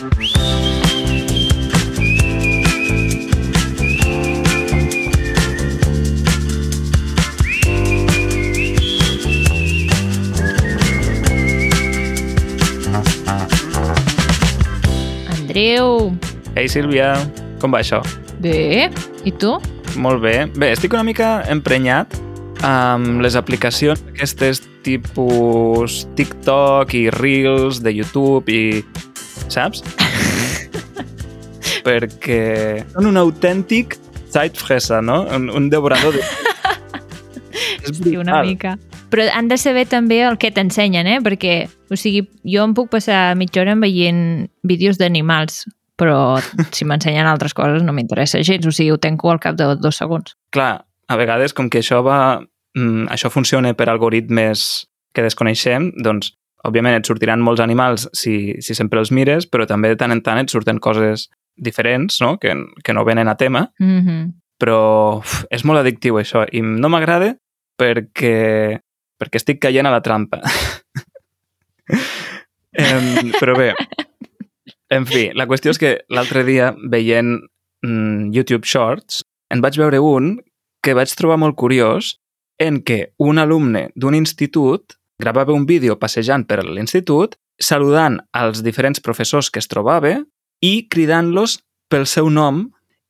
Andreu, Ei, Sílvia, com va això? bé? I tu? Molt bé. Bé, estic una mica emprenyat amb les aplicacions aquestes tipus TikTok i Reels de YouTube i... saps? Perquè són un autèntic Zeitfresser, no? Un, un devorador de... És Sí, una brutal. mica. Però han de saber també el que t'ensenyen, eh? Perquè, o sigui, jo em puc passar mitja hora veient vídeos d'animals, però si m'ensenyen altres coses no m'interessa gens, o sigui, ho tenco al cap de dos segons. Clar, a vegades, com que això va... Mm, això funciona per algoritmes que desconeixem, doncs, òbviament et sortiran molts animals si, si sempre els mires, però també de tant en tant et surten coses diferents, no?, que, que no venen a tema, Mm -hmm. però uf, és molt addictiu això, i no m'agrada perquè, perquè estic caient a la trampa. em, però bé, en fi, la qüestió és que l'altre dia, veient mm, YouTube Shorts, en vaig veure un que vaig trobar molt curiós en què un alumne d'un institut gravava un vídeo passejant per l'institut saludant als diferents professors que es trobava i cridant-los pel seu nom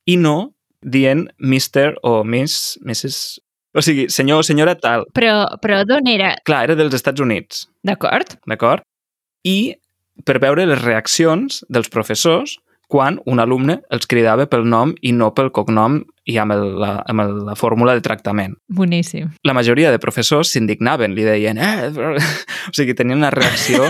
i no dient Mr. o Miss, Mrs. O sigui, senyor o senyora tal. Però, però d'on era? Clar, era dels Estats Units, D'acord? d'acord? I per veure les reaccions dels professors quan un alumne els cridava pel nom i no pel cognom i amb, el, la, amb el, la fórmula de tractament. Boníssim. La majoria de professors s'indignaven, li deien eh, però-" o sigui, tenien una reacció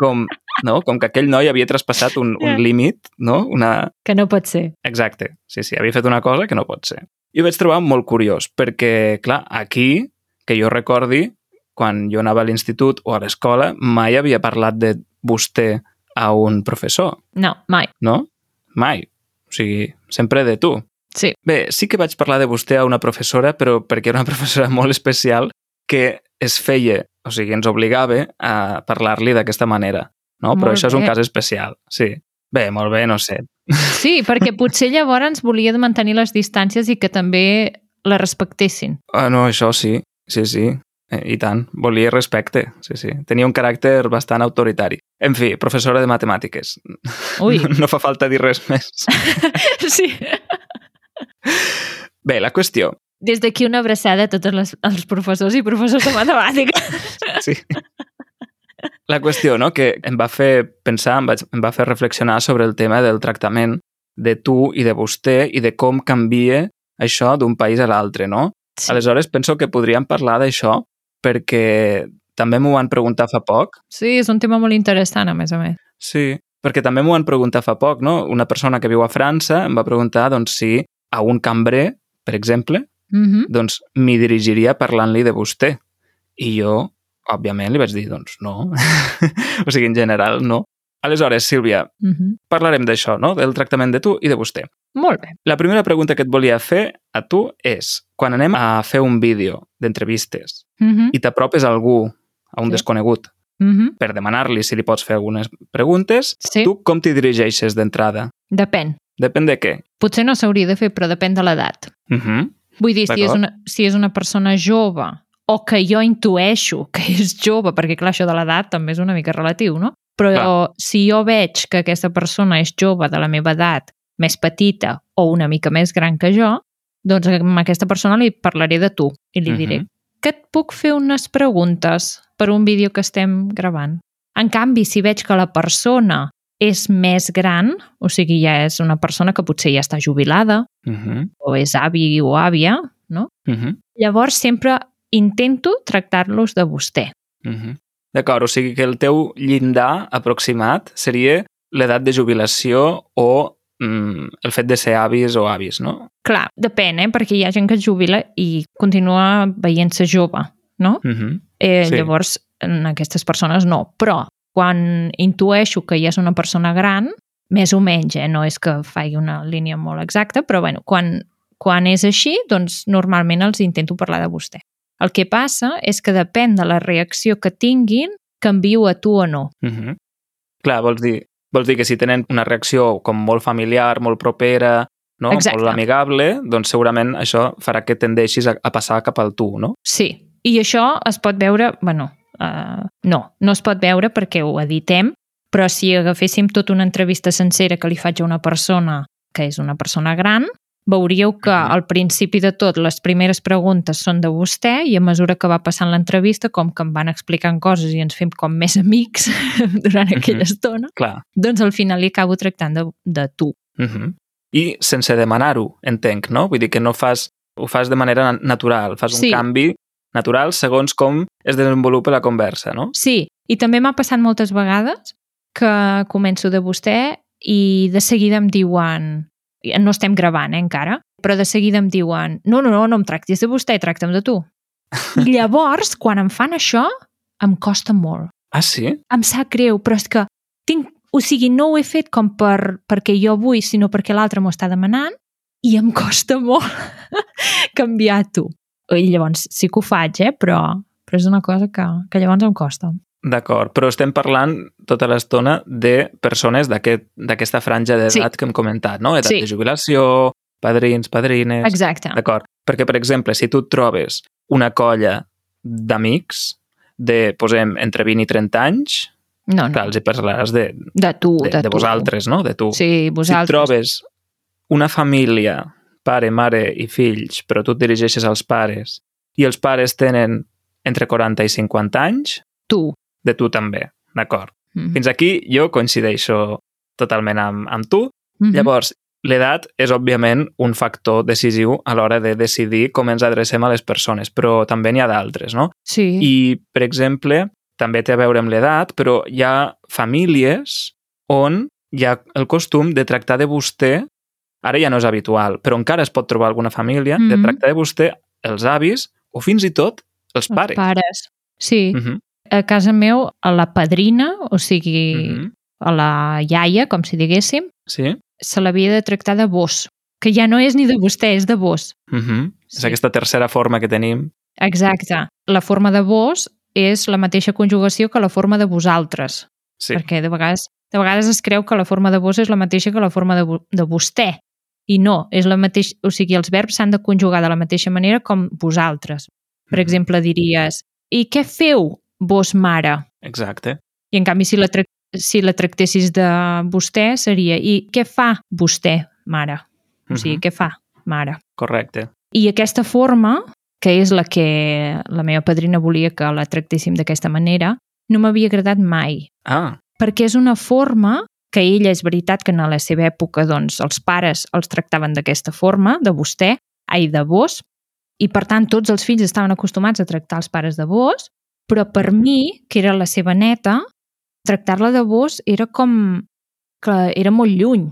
com, no? com que aquell noi havia traspassat un, un límit, no? Una, Que no pot ser. Exacte, sí, sí, havia fet una cosa que no pot ser. I ho vaig trobar molt curiós, perquè, clar, aquí, que jo recordi, quan jo anava a l'institut o a l'escola, mai havia parlat de vostè a un professor, No, mai. no? Mai. O sigui, sempre de tu. Sí. Bé, sí que vaig parlar de vostè a una professora, però perquè era una professora molt especial que es feia, o sigui, ens obligava a parlar-li d'aquesta manera, no? Però Molt això és un bé. cas especial, sí. Bé, molt bé, no sé. Sí, perquè potser llavors volia de mantenir les distàncies i que també la respectessin. Ah, no, això sí, sí, sí. Eh, I tant, volia respecte, sí, sí. Tenia un caràcter bastant autoritari. En fi, professora de matemàtiques. Ui. No, no fa falta dir res més. Sí. Bé, la qüestió. Des d'aquí una abraçada a tots les, els professors i professors de matemàtiques. Sí. La qüestió, no?, que em va fer pensar, em, vaig, em va fer reflexionar sobre el tema del tractament de tu i de vostè i de com canvia això d'un país a l'altre, no? Sí. Aleshores, penso que podríem parlar d'això perquè també m'ho van preguntar fa poc sí, és un tema molt interessant, a més a més. Sí, perquè també m'ho van preguntar fa poc, no? Una persona que viu a França em va preguntar doncs, si a un cambrer, per exemple, Mm -hmm. doncs m'hi dirigiria parlant-li de vostè. I jo, òbviament, li vaig dir, doncs no. o sigui, en general, no. Aleshores, Sílvia, Mm -hmm. parlarem d'això, no? Del tractament de tu i de vostè. Molt bé. La primera pregunta que et volia fer a tu és, quan anem a fer un vídeo d'entrevistes Mm -hmm. i t'apropes a algú, a un Sí. desconegut, Mm -hmm. per demanar-li si li pots fer algunes preguntes, Sí, tu com t'hi dirigeixes d'entrada? depèn. Depèn de què. Potser no s'hauria de fer, però depèn de l'edat. Uh -huh. Vull dir, si és, una, si és una persona jove o que jo intueixo que és jove, perquè clar, això de l'edat també és una mica relatiu, no? Però Clar. si jo veig que aquesta persona és jove de la meva edat, més petita o una mica més gran que jo, doncs amb aquesta persona li parlaré de tu i li diré Mhm. que et puc fer unes preguntes per un vídeo que estem gravant. En canvi, si veig que la persona és més gran, o sigui, ja és una persona que potser ja està jubilada, Uh -huh. o és avi o àvia, no? Uh -huh. Llavors sempre intento tractar-los de vostè. Uh -huh. D'acord, o sigui que el teu llindar aproximat seria l'edat de jubilació o mm, el fet de ser avis o avis, no? Clar, depèn, eh? perquè hi ha gent que es jubila i continua veient-se jove, no? Uh -huh. Eh, Sí. Llavors, en aquestes persones no. Però quan intueixo que ja és una persona gran, més o menys, eh? no és que faci una línia molt exacta, però bueno, quan, quan és així, doncs normalment els intento parlar de vostè. El que passa és que depèn de la reacció que tinguin, canvio a tu o no. Uh -huh. Clar, vols dir, Vols dir que si tenen una reacció com molt familiar, molt propera, no? Exacte. molt amigable, doncs segurament això farà que tendeixis a, a passar cap al tu, no? Sí, i això es pot veure, bueno, uh, no, no es pot veure perquè ho editem, però si agaféssim tota una entrevista sencera que li faig a una persona que és una persona gran, veuríeu que al principi de tot les primeres preguntes són de vostè i a mesura que va passant l'entrevista, com que em van explicant coses i ens fem com més amics durant aquella Mhm. estona, Clar. doncs al final li acabo tractant de, de tu. Uh -huh. I sense demanar-ho, entenc, no? Vull dir que no fas, ho fas de manera natural, fas un Sí. canvi natural segons com es desenvolupa la conversa, no? Sí, i també m'ha passat moltes vegades que començo de vostè i de seguida em diuen no estem gravant, eh, encara, però de seguida em diuen no, no, no, no em tractis de vostè, tracta'm de tu. I llavors, quan em fan això, em costa molt. Ah, sí? Em sap greu, però és que tinc... O sigui, no ho he fet com per, perquè jo vull, sinó perquè l'altre m'ho està demanant i em costa molt canviar tu. I llavors sí que ho faig, eh? però, però és una cosa que, que llavors em costa. D'acord, però estem parlant tota l'estona de persones d'aquest- d'aquesta franja d'edat Sí. que hem comentat, no? Edat Sí. de jubilació, padrins, padrines... Exacte. D'acord, perquè, per exemple, si tu trobes una colla d'amics de, posem, entre 20 i 30 anys, No, no. clar, els hi parlaràs de, De tu, de, de, de tu. vosaltres, no? De tu. Sí, Si vosaltres. et trobes una família, pare, mare i fills, però tu et dirigeixes als pares, i els pares tenen entre 40 i 50 anys, Tu. de tu també, d'acord? Mhm. Fins aquí jo coincideixo totalment amb, amb tu. Mhm. Llavors, l'edat és, òbviament, un factor decisiu a l'hora de decidir com ens adrecem a les persones, però també n'hi ha d'altres, no? Sí. I, per exemple, també té a veure amb l'edat, però hi ha famílies on hi ha el costum de tractar de vostè, ara ja no és habitual, però encara es pot trobar alguna família, de Mhm. tractar de vostè els avis o fins i tot els Els pares. pares. Sí. Mhm, A casa meu, a la padrina, o sigui, mhm. a la iaia, com si diguéssim, Sí? se l'havia de tractar de vos. Que ja no és ni de vostè, és de vos. Mhm. És Sí. aquesta tercera forma que tenim. Exacte. La forma de vos és la mateixa conjugació que la forma de vosaltres. Sí. Perquè de vegades, de vegades es creu que la forma de vos és la mateixa que la forma de, de vostè. I no, és la mateixa, o sigui, els verbs s'han de conjugar de la mateixa manera com vosaltres. Per Mhm. exemple, diries, i què feu, vos mare? Exacte. I en canvi, si la, trac si la tractessis de vostè, seria, i què fa vostè, mare? O sigui, Mhm. què fa, mare? Correcte. I aquesta forma, que és la que la meva padrina volia que la tractéssim d'aquesta manera, no m'havia agradat mai. Ah, Perquè és una forma que ella, és veritat que en la seva època doncs, els pares els tractaven d'aquesta forma, de vostè, ai, de vos, i per tant tots els fills estaven acostumats a tractar els pares de vos, però per mi, que era la seva neta, tractar-la de vos era com que era molt lluny,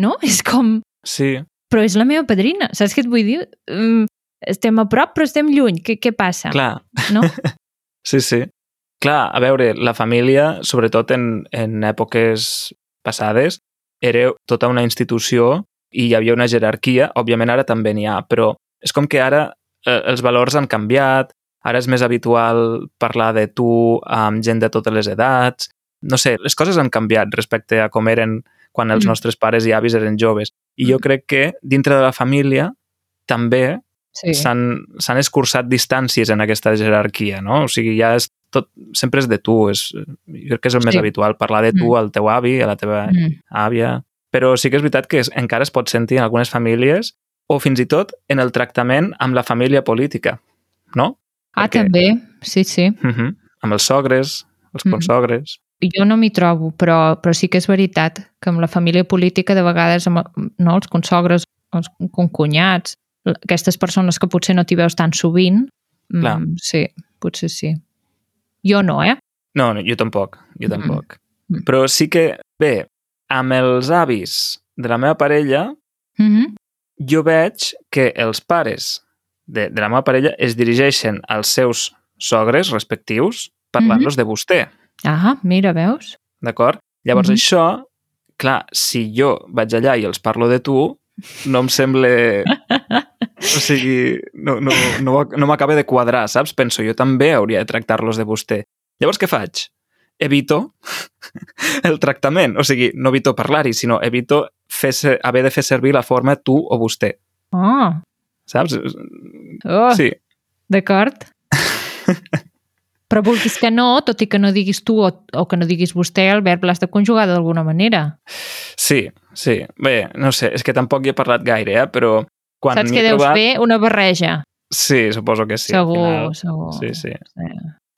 no? És com, sí. però és la meva padrina, saps què et vull dir? Mm, estem a prop però estem lluny, què, què passa? Clar. No? Sí, sí. Clar, a veure, la família, sobretot en, en èpoques passades, era tota una institució i hi havia una jerarquia, òbviament ara també n'hi ha, però és com que ara eh, els valors han canviat, ara és més habitual parlar de tu amb gent de totes les edats, no sé, les coses han canviat respecte a com eren quan els Mm. nostres pares i avis eren joves. I jo Mm. crec que dintre de la família també Sí. s'han s'han escurçat distàncies en aquesta jerarquia, no? O sigui, ja és tot, sempre és de tu, és, jo crec que és el més Sí. habitual, parlar de tu Mm. al teu avi, a la teva Mm. àvia... Però sí que és veritat que encara es pot sentir en algunes famílies o fins i tot en el tractament amb la família política, no? Ah, Perquè- també, sí, sí. Uh -huh. Amb els sogres, els Mhm. consogres... Jo no m'hi trobo, però, però sí que és veritat que amb la família política de vegades amb no, els consogres, els concunyats, aquestes persones que potser no t'hi veus tan sovint, Clar. mm, sí, potser sí. Jo no, eh? No, no, jo tampoc, jo Mm. tampoc. Mm. Però sí que, bé, amb els avis de la meva parella Mm -hmm. jo veig que els pares de, de la meva parella es dirigeixen als seus sogres respectius parlant-los de vostè, Ah, mira, veus? d'acord? Llavors Mhm. això, clar, si jo vaig allà i els parlo de tu, no em sembla... O sigui, no, no, no, no m'acaba de quadrar, saps? Penso, jo també hauria de tractar-los de vostè. Llavors què faig? evito el tractament. O sigui, no evito parlar-hi, sinó evito fer, haver de fer servir la forma tu o vostè. Oh, Saps? oh Sí, d'acord. Però vulguis que no, tot i que no diguis tu o, o que no diguis vostè, el verb l'has de conjugar d'alguna manera. sí, sí. Bé, no sé, és que tampoc hi he parlat gaire, eh? però quan Saps que deus trobat... fer una barreja. Sí, suposo que sí. segur, final. segur. Sí, sí. sí.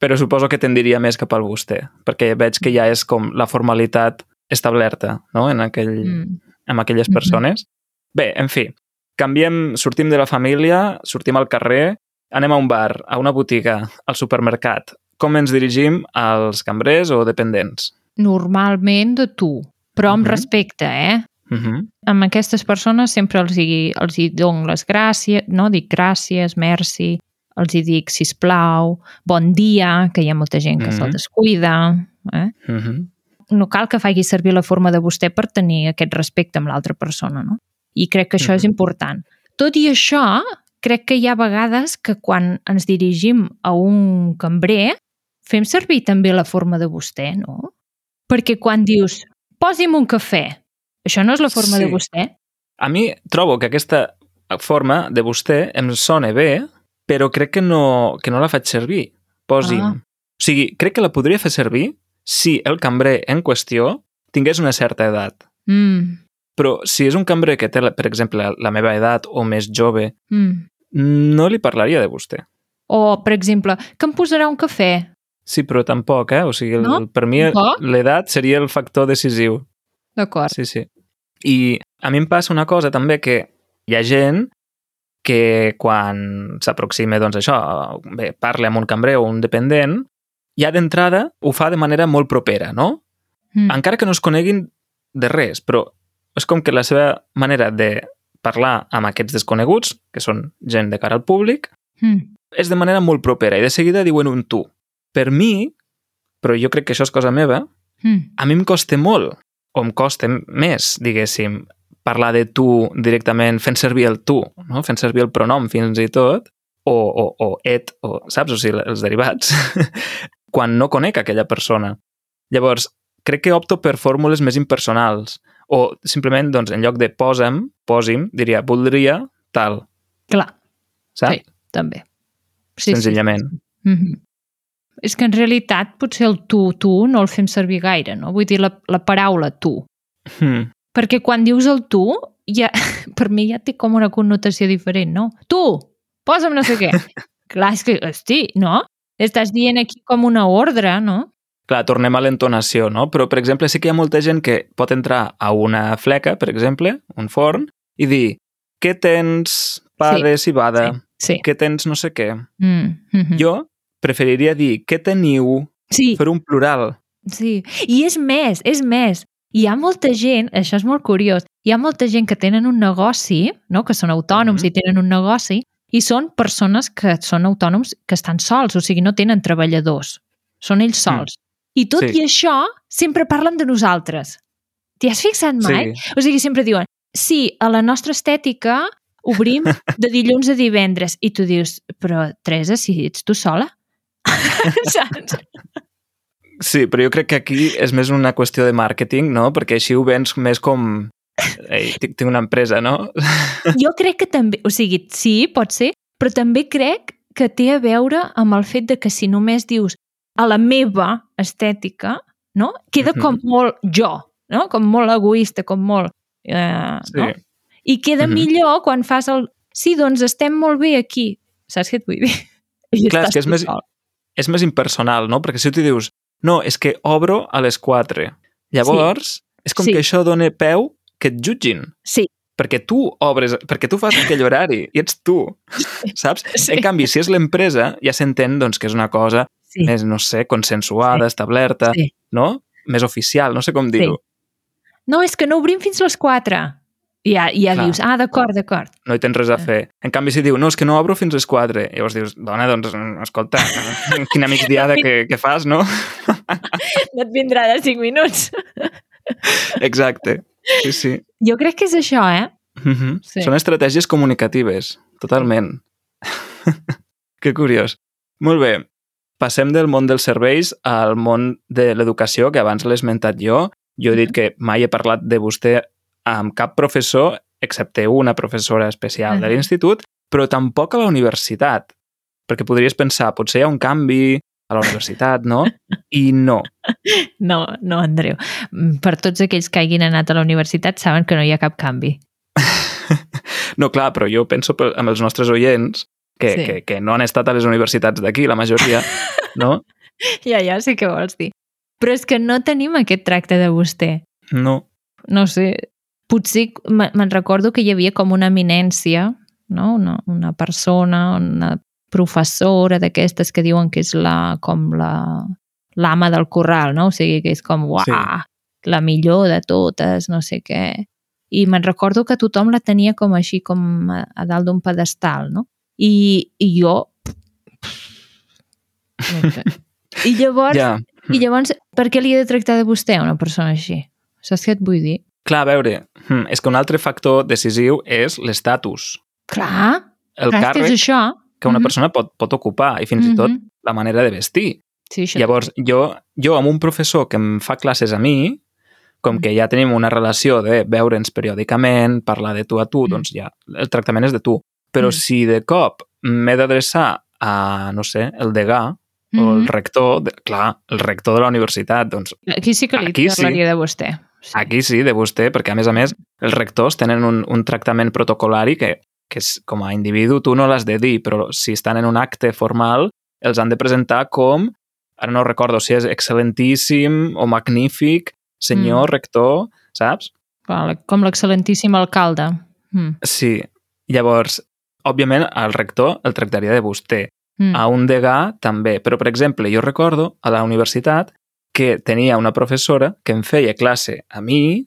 Però suposo que tendiria més cap al vostè, perquè veig que ja és com la formalitat establerta no? en, aquell, Mm. amb aquelles Mhm. persones. Bé, en fi, canviem, sortim de la família, sortim al carrer, anem a un bar, a una botiga, al supermercat. Com ens dirigim als cambrers o dependents? Normalment de tu, però amb Mhm. respecte, eh? Uh -huh. Amb aquestes persones sempre els hi, els hi dono les gràcies, no? Dic gràcies, merci, els hi dic sisplau, bon dia, que hi ha molta gent que Mhm. se'l descuida, eh? Uh -huh. no cal que faci servir la forma de vostè per tenir aquest respecte amb l'altra persona, no? I crec que això és Mhm. important. Tot i això, crec que hi ha vegades que quan ens dirigim a un cambrer fem servir també la forma de vostè, no? Perquè quan dius, posi'm un cafè, això no és la forma Sí. de vostè? A mi trobo que aquesta forma de vostè em sona bé, però crec que no, que no la faig servir. Posi'm. Ah. O sigui, crec que la podria fer servir si el cambrer en qüestió tingués una certa edat. Mm, Però si és un cambrer que té, per exemple, la meva edat o més jove, mm. no li parlaria de vostè. O, per exemple, que em posarà un cafè? Sí, però tampoc, eh? O sigui, el, No? per mi l'edat seria el factor decisiu. D'acord. Sí, sí. I a mi em passa una cosa també que hi ha gent que quan s'aproxima, doncs això, bé, parla amb un cambrer o un dependent, ja d'entrada ho fa de manera molt propera, no? Mm. Encara que no es coneguin de res, però és com que la seva manera de parlar amb aquests desconeguts, que són gent de cara al públic, Mm. és de manera molt propera i de seguida diuen un tu. Per mi, però jo crec que això és cosa meva, Mm. a mi em costa molt, o em costa més, diguéssim, parlar de tu directament fent servir el tu, no? fent servir el pronom fins i tot, o, o, o et, o, saps? O sigui, els derivats, quan no conec aquella persona. Llavors, crec que opto per fórmules més impersonals, o simplement, doncs, en lloc de posa'm, posi'm, diria voldria tal, Clar, saps? Sí. també. Sí, Senzillament. Sí. Mm -hmm. És que en realitat potser el tu, tu no el fem servir gaire, no? Vull dir, la, la paraula tu. Hmm. Perquè quan dius el tu, ja, per mi ja té com una connotació diferent, no? Tu, posa'm no sé què. Clar, és que, hosti, no? Estàs dient aquí com una ordre, no? Clar, tornem a l'entonació, no? Però, per exemple, sí que hi ha molta gent que pot entrar a una fleca, per exemple, un forn, i dir què tens, pa Sí, de cibada, Sí. què tens no sé què. Mm -hmm. Jo preferiria dir què teniu, sí, fer un plural. sí. I és més, és més. Hi ha molta gent, això és molt curiós, hi ha molta gent que tenen un negoci, no? que són autònoms Mhm. i tenen un negoci, i són persones que són autònoms que estan sols, o sigui, no tenen treballadors. Són ells sols. I tot Sí. i això, sempre parlen de nosaltres. T'hi has fixat mai? Sí. O sigui, sempre diuen, sí, a la nostra estètica obrim de dilluns a divendres. I tu dius, però Teresa, si ets tu sola? Saps? Sí, però jo crec que aquí és més una qüestió de màrqueting, no? Perquè així ho vens més com... Ei, tinc, tinc una empresa, no? Jo crec que també, o sigui, sí, pot ser, però també crec que té a veure amb el fet de que si només dius a la meva estètica, no? Queda com molt jo, no? Com molt egoista, com molt... Eh, Sí. no? I queda Mhm. millor quan fas el... Sí, doncs estem molt bé aquí. Saps què et vull dir? I Clar, és que és més-. És més impersonal, no? Perquè si tu dius no, és que obro a les 4. Llavors, és com Sí. que això dona peu que et jutgin. Sí, perquè tu obres, perquè tu fas aquell horari i ets tu, saps? Sí. En canvi, si és l'empresa, ja s'entén doncs, que és una cosa sí. més, no sé, consensuada, establerta, sí. no? Més oficial, no sé com dir-ho. No, és que no obrim fins les 4. Ja, ja Clar. dius, ah, d'acord, d'acord. No hi tens res a fer. En canvi, si diu, no, és que no obro fins les 4, llavors dius, dona, doncs, escolta, quina migdiada que, que fas, no? No et vindrà de 5 minuts. Exacte. Sí, sí. Jo crec que és això, eh? Mm -hmm. Sí. Són estratègies comunicatives, totalment. que curiós. Molt bé. passem del món dels serveis al món de l'educació, que abans l'he esmentat jo. Jo he dit que mai he parlat de vostè amb cap professor, excepte una professora especial de l'institut, però tampoc a la universitat. Perquè podries pensar, potser hi ha un canvi a la universitat, no? I no. No, no, Andreu. Mm, Per tots aquells que hagin anat a la universitat saben que no hi ha cap canvi. No, clar, però jo penso amb els nostres oients que, Sí. que, que no han estat a les universitats d'aquí, la majoria, no? Ja, ja sé què vols dir. Però és que no tenim aquest tracte de vostè. No. No sé, potser me- me'n recordo que hi havia com una eminència, no? una, una persona, una professora d'aquestes que diuen que és la, com la l'ama del corral, no? O sigui, que és com, uah, Sí. la millor de totes, no sé què. I me'n recordo que tothom la tenia com així, com a, a dalt d'un pedestal, no? I, i jo... I llavors, Ja. i llavors, per què li he de tractar de vostè a una persona així? Saps què et vull dir? Clar, a veure, hm, és que un altre factor decisiu és l'estatus. Clar, El clar, és que càrrec és això. que una Mhm. persona pot, pot ocupar i fins i tot Mhm. la manera de vestir. Sí, això. Llavors, jo, jo amb un professor que em fa classes a mi, com Mm. que ja tenim una relació de veure'ns periòdicament, parlar de tu a tu, Mm. doncs ja el tractament és de tu. Però Mm. si de cop m'he d'adreçar a, no sé, el degà o el rector, de, clar, el rector de la universitat, doncs Aquí sí que li Aquí sí. parlaria de vostè. Sí. aquí sí, de vostè, perquè a més a més els rectors tenen un, un tractament protocolari que, que és, com a individu tu no l'has de dir, però si estan en un acte formal els han de presentar com, ara no recordo si és excel·lentíssim o magnífic, senyor Mm. rector, saps? Com l'excel·lentíssim alcalde. Mm. Sí. Llavors, òbviament, al rector el tractaria de vostè. Mm. A un degà també. Però, per exemple, jo recordo a la universitat que tenia una professora que em feia classe a mi,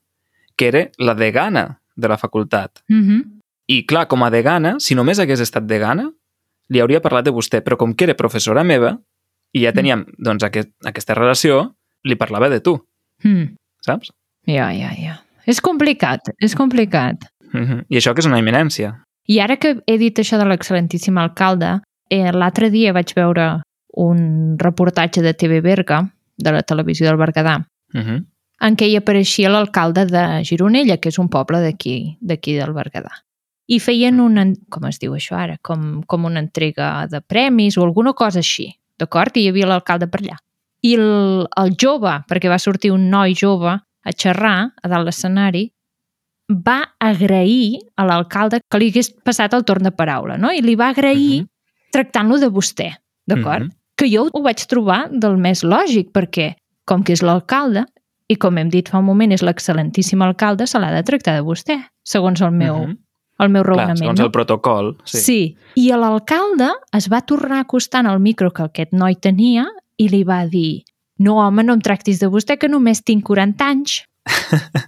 que era la degana de la facultat. Mm -hmm. I, clar, com a degana, si només hagués estat degana, li hauria parlat de vostè, però com que era professora meva, i ja teníem, doncs, aquest, aquesta relació, li parlava de tu, mm. saps? Ja, ja, ja. És complicat, és complicat. Mhm. I això que és una eminència. I ara que he dit això de l'excel·lentíssim alcalde, eh, l'altre dia vaig veure un reportatge de TV Berga, de la televisió del Berguedà, Mhm. en què hi apareixia l'alcalde de Gironella, que és un poble d'aquí d'aquí del Berguedà. I feien una, com es diu això ara, com, com una entrega de premis o alguna cosa així, d'acord? I hi havia l'alcalde per allà. I el, el jove, perquè va sortir un noi jove a xerrar a dalt l'escenari, va agrair a l'alcalde que li hagués passat el torn de paraula, no? I li va agrair Mhm. tractant-lo de vostè, d'acord? Mhm. Que jo ho vaig trobar del més lògic, perquè com que és l'alcalde, i com hem dit fa un moment, és l'excel·lentíssim alcalde, se l'ha de tractar de vostè, segons el meu, Mhm. el meu Clar, raonament. segons no? el protocol. Sí. sí. I l'alcalde es va tornar acostant al micro que aquest noi tenia i li va dir no, home, no em tractis de vostè, que només tinc 40 anys.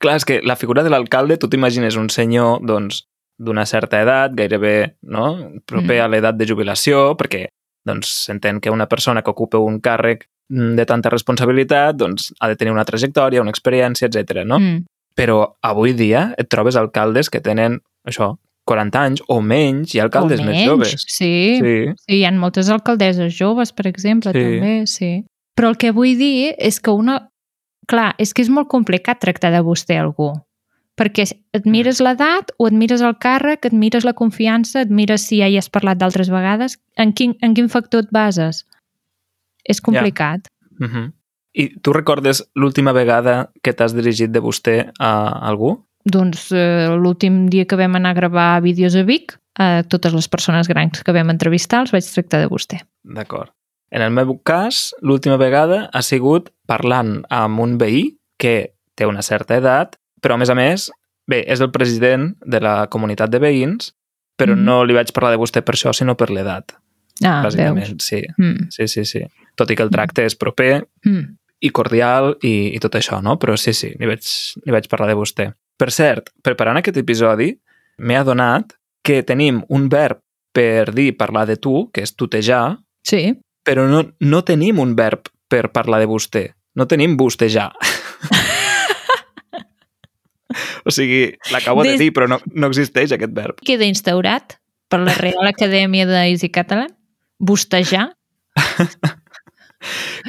Clar, és que la figura de l'alcalde, tu t'imagines un senyor, doncs, d'una certa edat, gairebé no? proper Mm. a l'edat de jubilació, perquè doncs, s'entén que una persona que ocupa un càrrec mm, de tanta responsabilitat doncs, ha de tenir una trajectòria, una experiència, etc. no? Mm. Però avui dia et trobes alcaldes que tenen, això, 40 anys o menys, i alcaldes o més menys. joves. Sí, sí. Sí, sí, hi ha moltes alcaldesses joves, per exemple, Sí. també, sí. Però el que vull dir és que una... Clar, és que és molt complicat tractar de vostè algú. Perquè et mires l'edat o et mires el càrrec, et mires la confiança, et mires si ja hi has parlat d'altres vegades. En quin, en quin factor et bases? És complicat. Uh -huh. I tu recordes l'última vegada que t'has dirigit de vostè a algú? Doncs eh, l'últim dia que vam anar a gravar vídeos a Vic, a totes les persones grans que vam entrevistar els vaig tractar de vostè. D'acord. En el meu cas, l'última vegada ha sigut parlant amb un veí que té una certa edat, però a més a més, bé, és el president de la comunitat de veïns, però Mhm. no li vaig parlar de vostè per això, sinó per l'edat, Ah, veus. bàsicament. Sí, Mm, sí, sí, sí. Tot i que el tracte és proper mm. i cordial i, i tot això, no? Però sí, sí, li vaig, li vaig parlar de vostè. Per cert, preparant aquest episodi, m'he adonat que tenim un verb per dir parlar de tu, que és tutejar, Sí, però no, no tenim un verb per parlar de vostè. No tenim bostejar. o sigui, l'acabo de Des- dir, però no, no existeix aquest verb. queda instaurat per la Real Acadèmia d'Easy Catalan. Bostejar?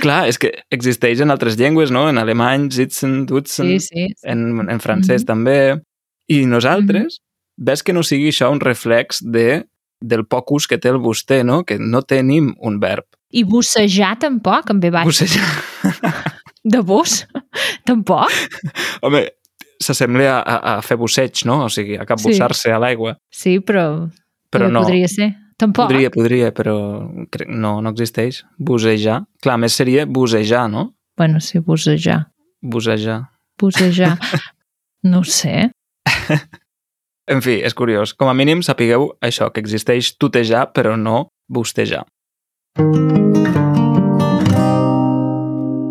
Clar, és que existeix en altres llengües, no? En alemany, sitzen, dutzen, Sí, sí. en, en francès Mhm. també. I nosaltres, ves que no sigui això un reflex de, del poc ús que té el vostè, no? Que no tenim un verb. I bussejar tampoc, em ve baix. Bussejar. De bus? tampoc? Home, s'assembla a, a, fer busseig, no? O sigui, a capbussar-se a l'aigua. Sí, però, Però no, podria ser. Tampoc? podria, podria, però no, no existeix. Busejar. Clar, més seria busejar, no? Bueno, sí, bussejar. Busejar. Bussejar. no sé. En fi, és curiós. Com a mínim sapigueu això, que existeix tutejar, però no bustejar.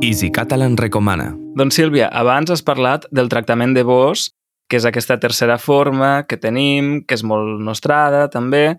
Easy Catalan recomana. Doncs Sílvia, abans has parlat del tractament de vos, que és aquesta tercera forma que tenim, que és molt nostrada també,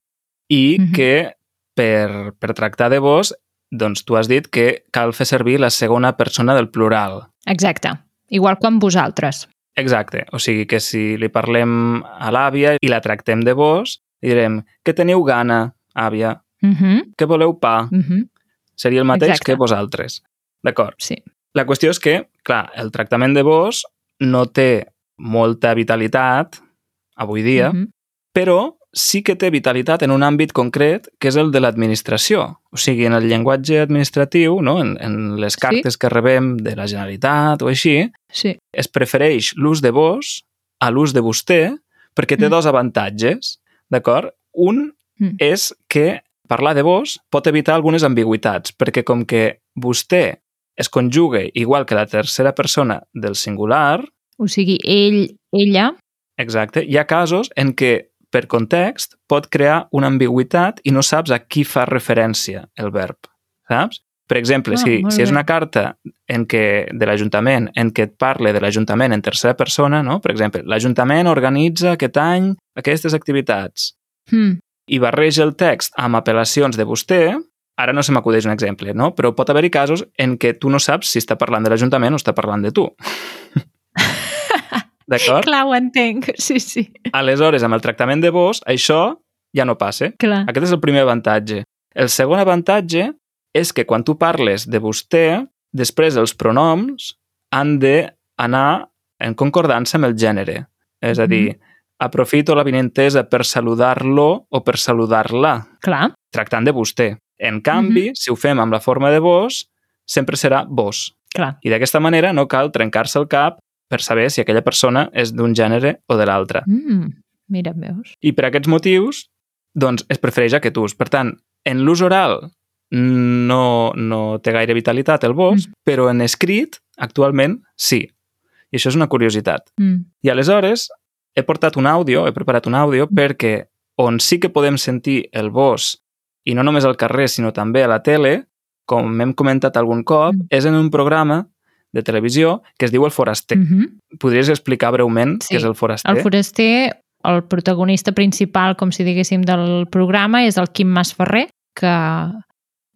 i Mhm. que per, per tractar de vos, doncs tu has dit que cal fer servir la segona persona del plural. Exacte. Igual com vosaltres. Exacte. O sigui que si li parlem a l'àvia i la tractem de vos, direm que teniu gana, àvia, Uh -huh. que voleu pa. Uh -huh. Seria el mateix Exacte. que vosaltres. D'acord. Sí. La qüestió és que, clar, el tractament de vos no té molta vitalitat avui dia, Uh -huh. però sí que té vitalitat en un àmbit concret, que és el de l'administració. O sigui, en el llenguatge administratiu, no? en, en les cartes sí. que rebem de la Generalitat o així, Sí. es prefereix l'ús de vos a l'ús de vostè perquè té Mm. dos avantatges, d'acord? Un Mm. és que parlar de vos pot evitar algunes ambigüitats, perquè com que vostè es conjuga igual que la tercera persona del singular, O sigui, ell, ella... exacte, hi ha casos en què per context pot crear una ambigüitat i no saps a qui fa referència el verb, saps? Per exemple, Ah, si, si és una carta en què, de l'Ajuntament en què et parle de l'Ajuntament en tercera persona, no? per exemple, l'Ajuntament organitza aquest any aquestes activitats Hmm. i barreja el text amb apel·lacions de vostè, ara no se m'acudeix un exemple, no? però pot haver-hi casos en què tu no saps si està parlant de l'Ajuntament o està parlant de tu. D'acord? Clar, ho entenc. Sí, sí. Aleshores, amb el tractament de vos, això ja no passa. Clar. Aquest és el primer avantatge. El segon avantatge és que quan tu parles de vostè, després els pronoms han d'anar en concordança amb el gènere. És a dir, aprofito la vinentesa per saludar-lo o per saludar-la, Clar. tractant de vostè. En canvi, si ho fem amb la forma de vos, sempre serà vos. Clar. I d'aquesta manera no cal trencar-se el cap per saber si aquella persona és d'un gènere o de l'altre. Mm. Mira, veus? I per aquests motius, doncs es prefereix aquest ús. Per tant, en l'ús oral no, no té gaire vitalitat el vos, Mm. però en escrit, actualment, sí. I això és una curiositat. Mm. I aleshores he portat un àudio, he preparat un àudio perquè on sí que podem sentir el vos, i no només al carrer, sinó també a la tele, com hem comentat algun cop, Mm. és en un programa de televisió que es diu El Foraster. Mm -hmm. Podries explicar breument Sí. què és El Foraster? El foraster, el protagonista principal, com si diguéssim, del programa és el Quim Masferrer, que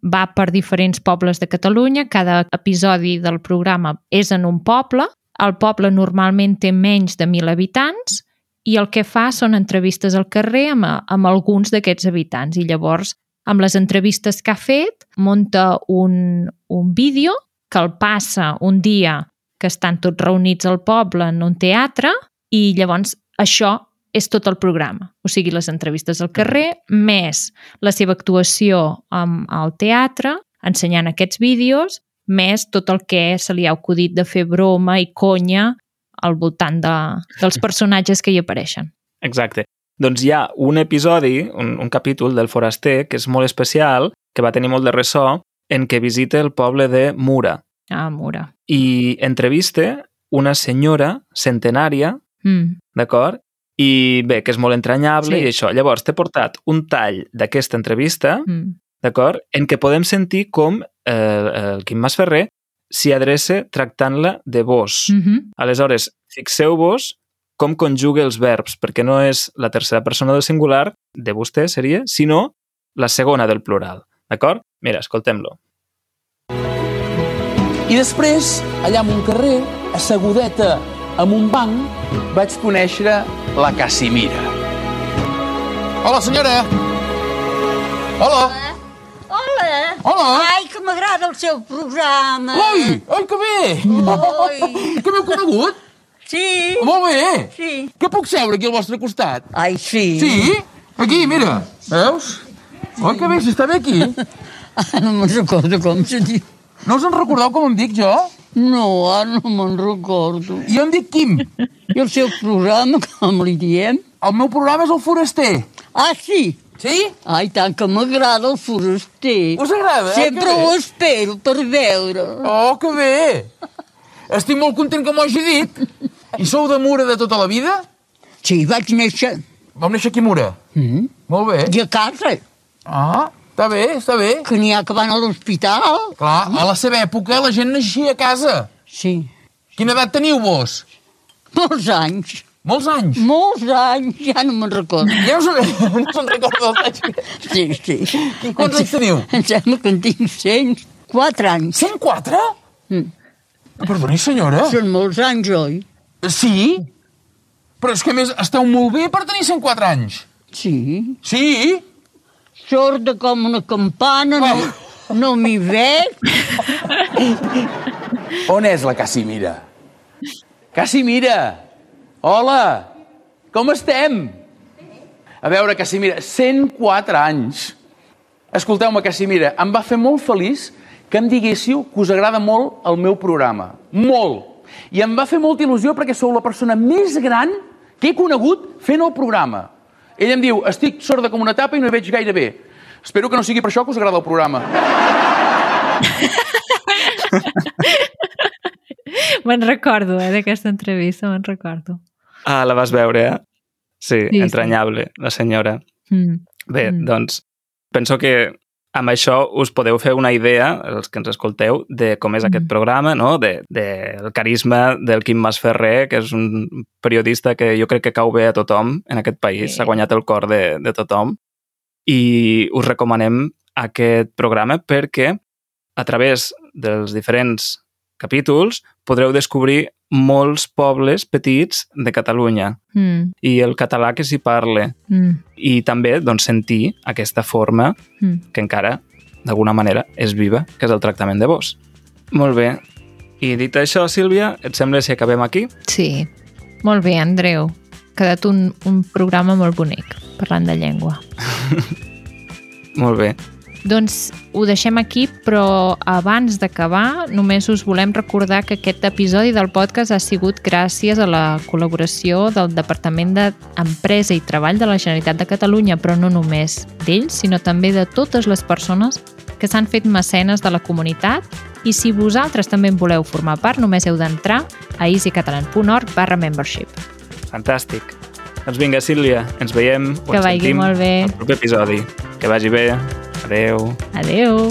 va per diferents pobles de Catalunya. Cada episodi del programa és en un poble. El poble normalment té menys de 1.000 habitants i el que fa són entrevistes al carrer amb, amb alguns d'aquests habitants. I llavors, amb les entrevistes que ha fet, munta un, un vídeo que el passa un dia que estan tots reunits al poble en un teatre i llavors això és tot el programa. O sigui, les entrevistes al carrer, més la seva actuació amb, al teatre, ensenyant aquests vídeos, més tot el que se li ha acudit de fer broma i conya al voltant de, dels personatges que hi apareixen. Exacte. Doncs hi ha un episodi, un, un capítol del Foraster, que és molt especial, que va tenir molt de ressò, en què visita el poble de Mura Ah, Mura. i entrevista una senyora centenària, Mm. d'acord? I bé, que és molt entranyable Sí. i això. Llavors, t'he portat un tall d'aquesta entrevista, Mm. d'acord? En què podem sentir com eh, el Quim Masferrer s'hi adreça tractant-la de vos. Mm -hmm. Aleshores, fixeu-vos com conjuga els verbs, perquè no és la tercera persona del singular, de vostè seria, sinó la segona del plural. D'acord? Mira, escoltem-lo. I després, allà en un carrer, assegudeta amb un banc, vaig conèixer la Casimira. Hola, senyora! Hola! Hola! Ai, que m'agrada el seu programa. Oi, oi, que bé! Oi. Que m'heu conegut? Sí. Molt bé! Sí. Que puc seure aquí al vostre costat? Ai, sí. Sí? Aquí, mira. Veus? Oi, que bé, si està bé aquí. Ah, no me'n recordo com se diu. No us en recordeu com em dic jo? No, ara no me'n recordo. Jo em dic Quim. I el seu programa, com li diem? El meu programa és el Foraster. Ah, sí. Sí? Ai, tant que m'agrada el foraster. Us agrada? eh? Sempre ho espero per veure. Oh, que bé! Estic molt content que m'ho hagi dit. I sou de Mura de tota la vida? Sí, vaig néixer. Vam néixer aquí a Mura. Mm. Molt bé. I a casa, Ah, està bé, està bé. que n'hi ha que van a l'hospital. Clar, a la seva època la gent naixia a casa. Sí. Quina edat teniu vos? Molts anys. Molts anys. Molts anys, ja no me'n recordo. Ja se'n no se'n recorda dels anys. Sí, sí. I quants anys teniu? Em sembla que en tinc 104 anys. 104? Mm. Perdoni, senyora. Són molts anys, oi? Sí? Però és que a més esteu molt bé per tenir 104 anys. Sí. Sí? Sorda com una campana, no, no m'hi veig. On és la Casimira? Casimira! Hola! Com estem? A veure, Casimira, 104 anys. Escolteu-me, Casimira, em va fer molt feliç que em diguéssiu que us agrada molt el meu programa. Molt! I em va fer molta il·lusió perquè sou la persona més gran que he conegut fent el programa. Ell em diu, estic sorda com una tapa i no hi veig gaire bé. Espero que no sigui per això que us agrada el programa. Me'n recordo, eh, d'aquesta entrevista, me'n recordo. Ah, la vas veure, eh? Sí, Sí, sí. entranyable, la senyora. Mm. Bé, Mm. doncs, penso que amb això us podeu fer una idea, els que ens escolteu, de com és aquest Mm. programa, no? de, de, el carisma del Quim Masferrer, que és un periodista que jo crec que cau bé a tothom en aquest país, Sí. s'ha guanyat el cor de, de tothom. I us recomanem aquest programa perquè a través dels diferents capítols podreu descobrir molts pobles petits de Catalunya Mm. i el català que s'hi parla Mm. i també doncs, sentir aquesta forma Mm. que encara, d'alguna manera, és viva, que és el tractament de vos. Molt bé. I dit això, Sílvia, et sembla si acabem aquí? Sí. Molt bé, Andreu. Ha quedat un, un programa molt bonic, parlant de llengua. Molt bé. Doncs ho deixem aquí, però abans d'acabar només us volem recordar que aquest episodi del podcast ha sigut gràcies a la col·laboració del Departament d'Empresa i Treball de la Generalitat de Catalunya, però no només d'ells, sinó també de totes les persones que s'han fet mecenes de la comunitat i si vosaltres també en voleu formar part, només heu d'entrar a easycatalan.org barra membership. Fantàstic. Doncs vinga, Sílvia, ens veiem o Que ens vagi sentim molt bé. al proper episodi. Que vagi bé. Adeu. Adeu!